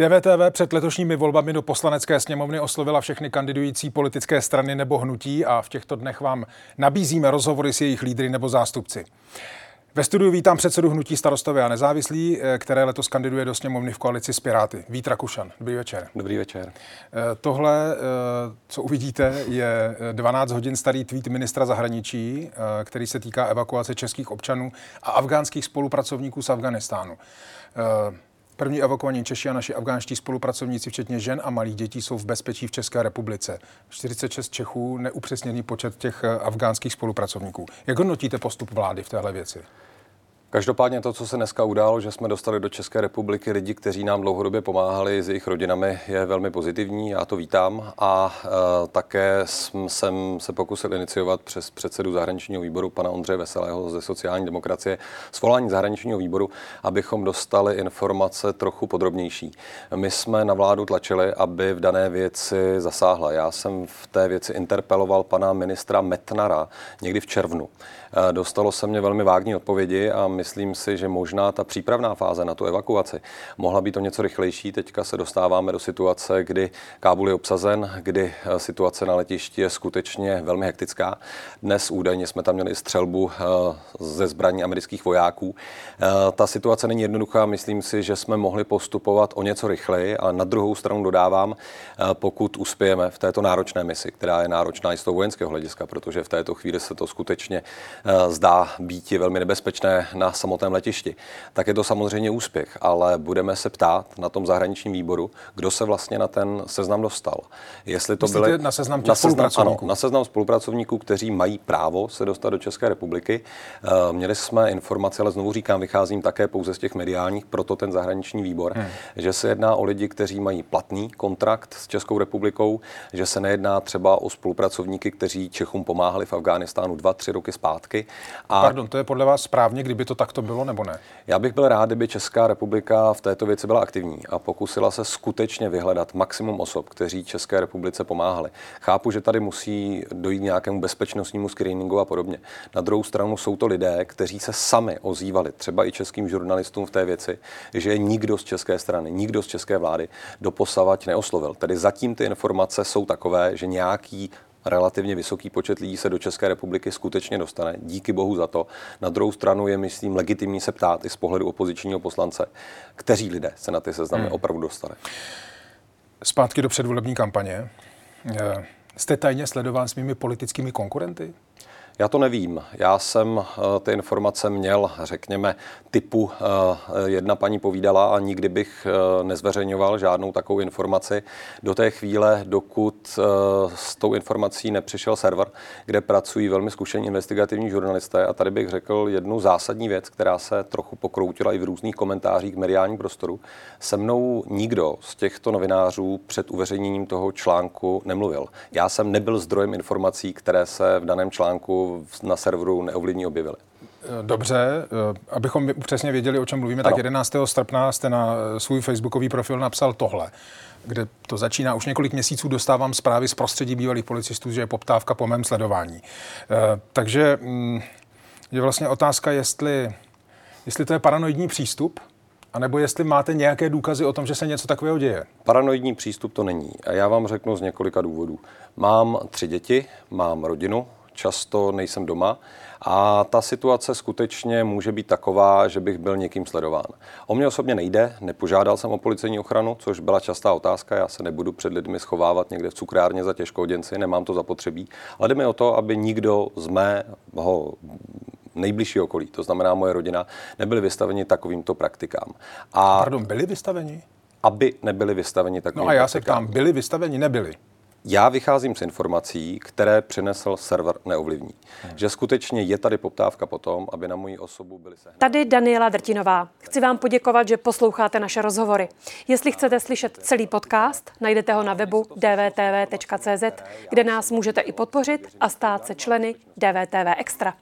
DVTV před letošními volbami do poslanecké sněmovny oslovila všechny kandidující politické strany nebo hnutí a v těchto dnech vám nabízíme rozhovory s jejich lídry nebo zástupci. Ve studiu vítám předsedu hnutí starostové a nezávislí, eh, které letos kandiduje do sněmovny v koalici s Piráty. Vít Rakušan. Dobrý večer. Dobrý večer. Eh, tohle, eh, co uvidíte, je 12 hodin starý tweet ministra zahraničí, který se týká evakuace českých občanů a afgánských spolupracovníků z Afganistánu. První evakovaní Češi a naši afgánští spolupracovníci, včetně žen a malých dětí, jsou v bezpečí v České republice. 46 Čechů, neupřesněný počet těch afgánských spolupracovníků. Jak hodnotíte postup vlády v téhle věci? Každopádně to, co se dneska událo, že jsme dostali do České republiky lidi, kteří nám dlouhodobě pomáhali s jejich rodinami, je velmi pozitivní, já to vítám a e, také jsem se pokusil iniciovat přes předsedu zahraničního výboru pana Ondřeje Veselého ze sociální demokracie svolání zahraničního výboru, abychom dostali informace trochu podrobnější. My jsme na vládu tlačili, aby v dané věci zasáhla. Já jsem v té věci interpeloval pana ministra Metnara někdy v červnu. E, dostalo se mě velmi vágní odpovědi a myslím si, že možná ta přípravná fáze na tu evakuaci mohla být o něco rychlejší. Teďka se dostáváme do situace, kdy Kábul je obsazen, kdy eh, situace na letišti je skutečně velmi hektická. Dnes údajně jsme tam měli střelbu eh, ze zbraní amerických vojáků. Eh, ta situace není jednoduchá, myslím si, že jsme mohli postupovat o něco rychleji, ale na druhou stranu dodávám, pokud uspějeme v této náročné misi, která je náročná i z toho vojenského hlediska, protože v této chvíli se to skutečně zdá být velmi nebezpečné na samotném letišti, tak je to samozřejmě úspěch, ale budeme se ptát na tom zahraničním výboru, kdo se vlastně na ten seznam dostal. Jestli to byly na seznam na seznam, ano, na seznam spolupracovníků, kteří mají právo se dostat do České republiky. Eh, měli jsme informace, ale znovu říkám, vycházím také pouze z těch mediálních, proto ten zahraniční výbor, hmm. že se jedná o lidi, kteří mají platný kontrakt s Českou republikou, že se nejedná třeba o spolupracovníky, kteří Čechům pomáhali v Afghánistánu dva, tři roky zpátky. A... Pardon, to je podle vás správně, kdyby to tak to bylo nebo ne? Já bych byl rád, kdyby Česká republika v této věci byla aktivní a pokusila se skutečně vyhledat maximum osob, kteří České republice pomáhali. Chápu, že tady musí dojít nějakému bezpečnostnímu screeningu a podobně. Na druhou stranu jsou to lidé, kteří se sami ozývali, třeba i českým žurnalistům v té věci, že nikdo z české strany, nikdo z české vlády doposavať neoslovil. Tedy zatím ty informace jsou takové, že nějaký relativně vysoký počet lidí se do České republiky skutečně dostane. Díky bohu za to. Na druhou stranu je, myslím, legitimní se ptát i z pohledu opozičního poslance, kteří lidé se na ty seznamy hmm. opravdu dostane. Zpátky do předvolební kampaně. Eh, jste tajně sledován svými politickými konkurenty? Já to nevím. Já jsem eh, ty informace měl, řekněme, typu eh, jedna paní povídala a nikdy bych eh, nezveřejňoval žádnou takovou informaci do té chvíle, dokud s tou informací nepřišel server, kde pracují velmi zkušení investigativní žurnalisté. A tady bych řekl jednu zásadní věc, která se trochu pokroutila i v různých komentářích k mediálním prostoru. Se mnou nikdo z těchto novinářů před uveřejněním toho článku nemluvil. Já jsem nebyl zdrojem informací, které se v daném článku na serveru neovlivní objevily. Dobře, eh, abychom přesně věděli, o čem mluvíme, ano. tak 11. srpna jste na svůj facebookový profil napsal tohle, kde to začíná. Už několik měsíců dostávám zprávy z prostředí bývalých policistů, že je poptávka po mém sledování. Eh, takže mm, je vlastně otázka, jestli, jestli to je paranoidní přístup, a nebo jestli máte nějaké důkazy o tom, že se něco takového děje? Paranoidní přístup to není. A já vám řeknu z několika důvodů. Mám tři děti, mám rodinu, často nejsem doma a ta situace skutečně může být taková, že bych byl někým sledován. O mě osobně nejde, nepožádal jsem o policejní ochranu, což byla častá otázka. Já se nebudu před lidmi schovávat někde v cukrárně za těžkouděnci, nemám to zapotřebí. Ale jde mi o to, aby nikdo z mého nejbližší okolí, to znamená moje rodina, nebyli vystaveni takovýmto praktikám. A Pardon, byli vystaveni? Aby nebyli vystaveni takovým No a já se ptám, byli vystaveni, nebyli? Já vycházím z informací, které přinesl server Neovlivní. Hmm. Že skutečně je tady poptávka po tom, aby na moji osobu byly se. Tady Daniela Drtinová. Chci vám poděkovat, že posloucháte naše rozhovory. Jestli chcete slyšet celý podcast, najdete ho na webu dvtv.cz, kde nás můžete i podpořit a stát se členy DVTV Extra.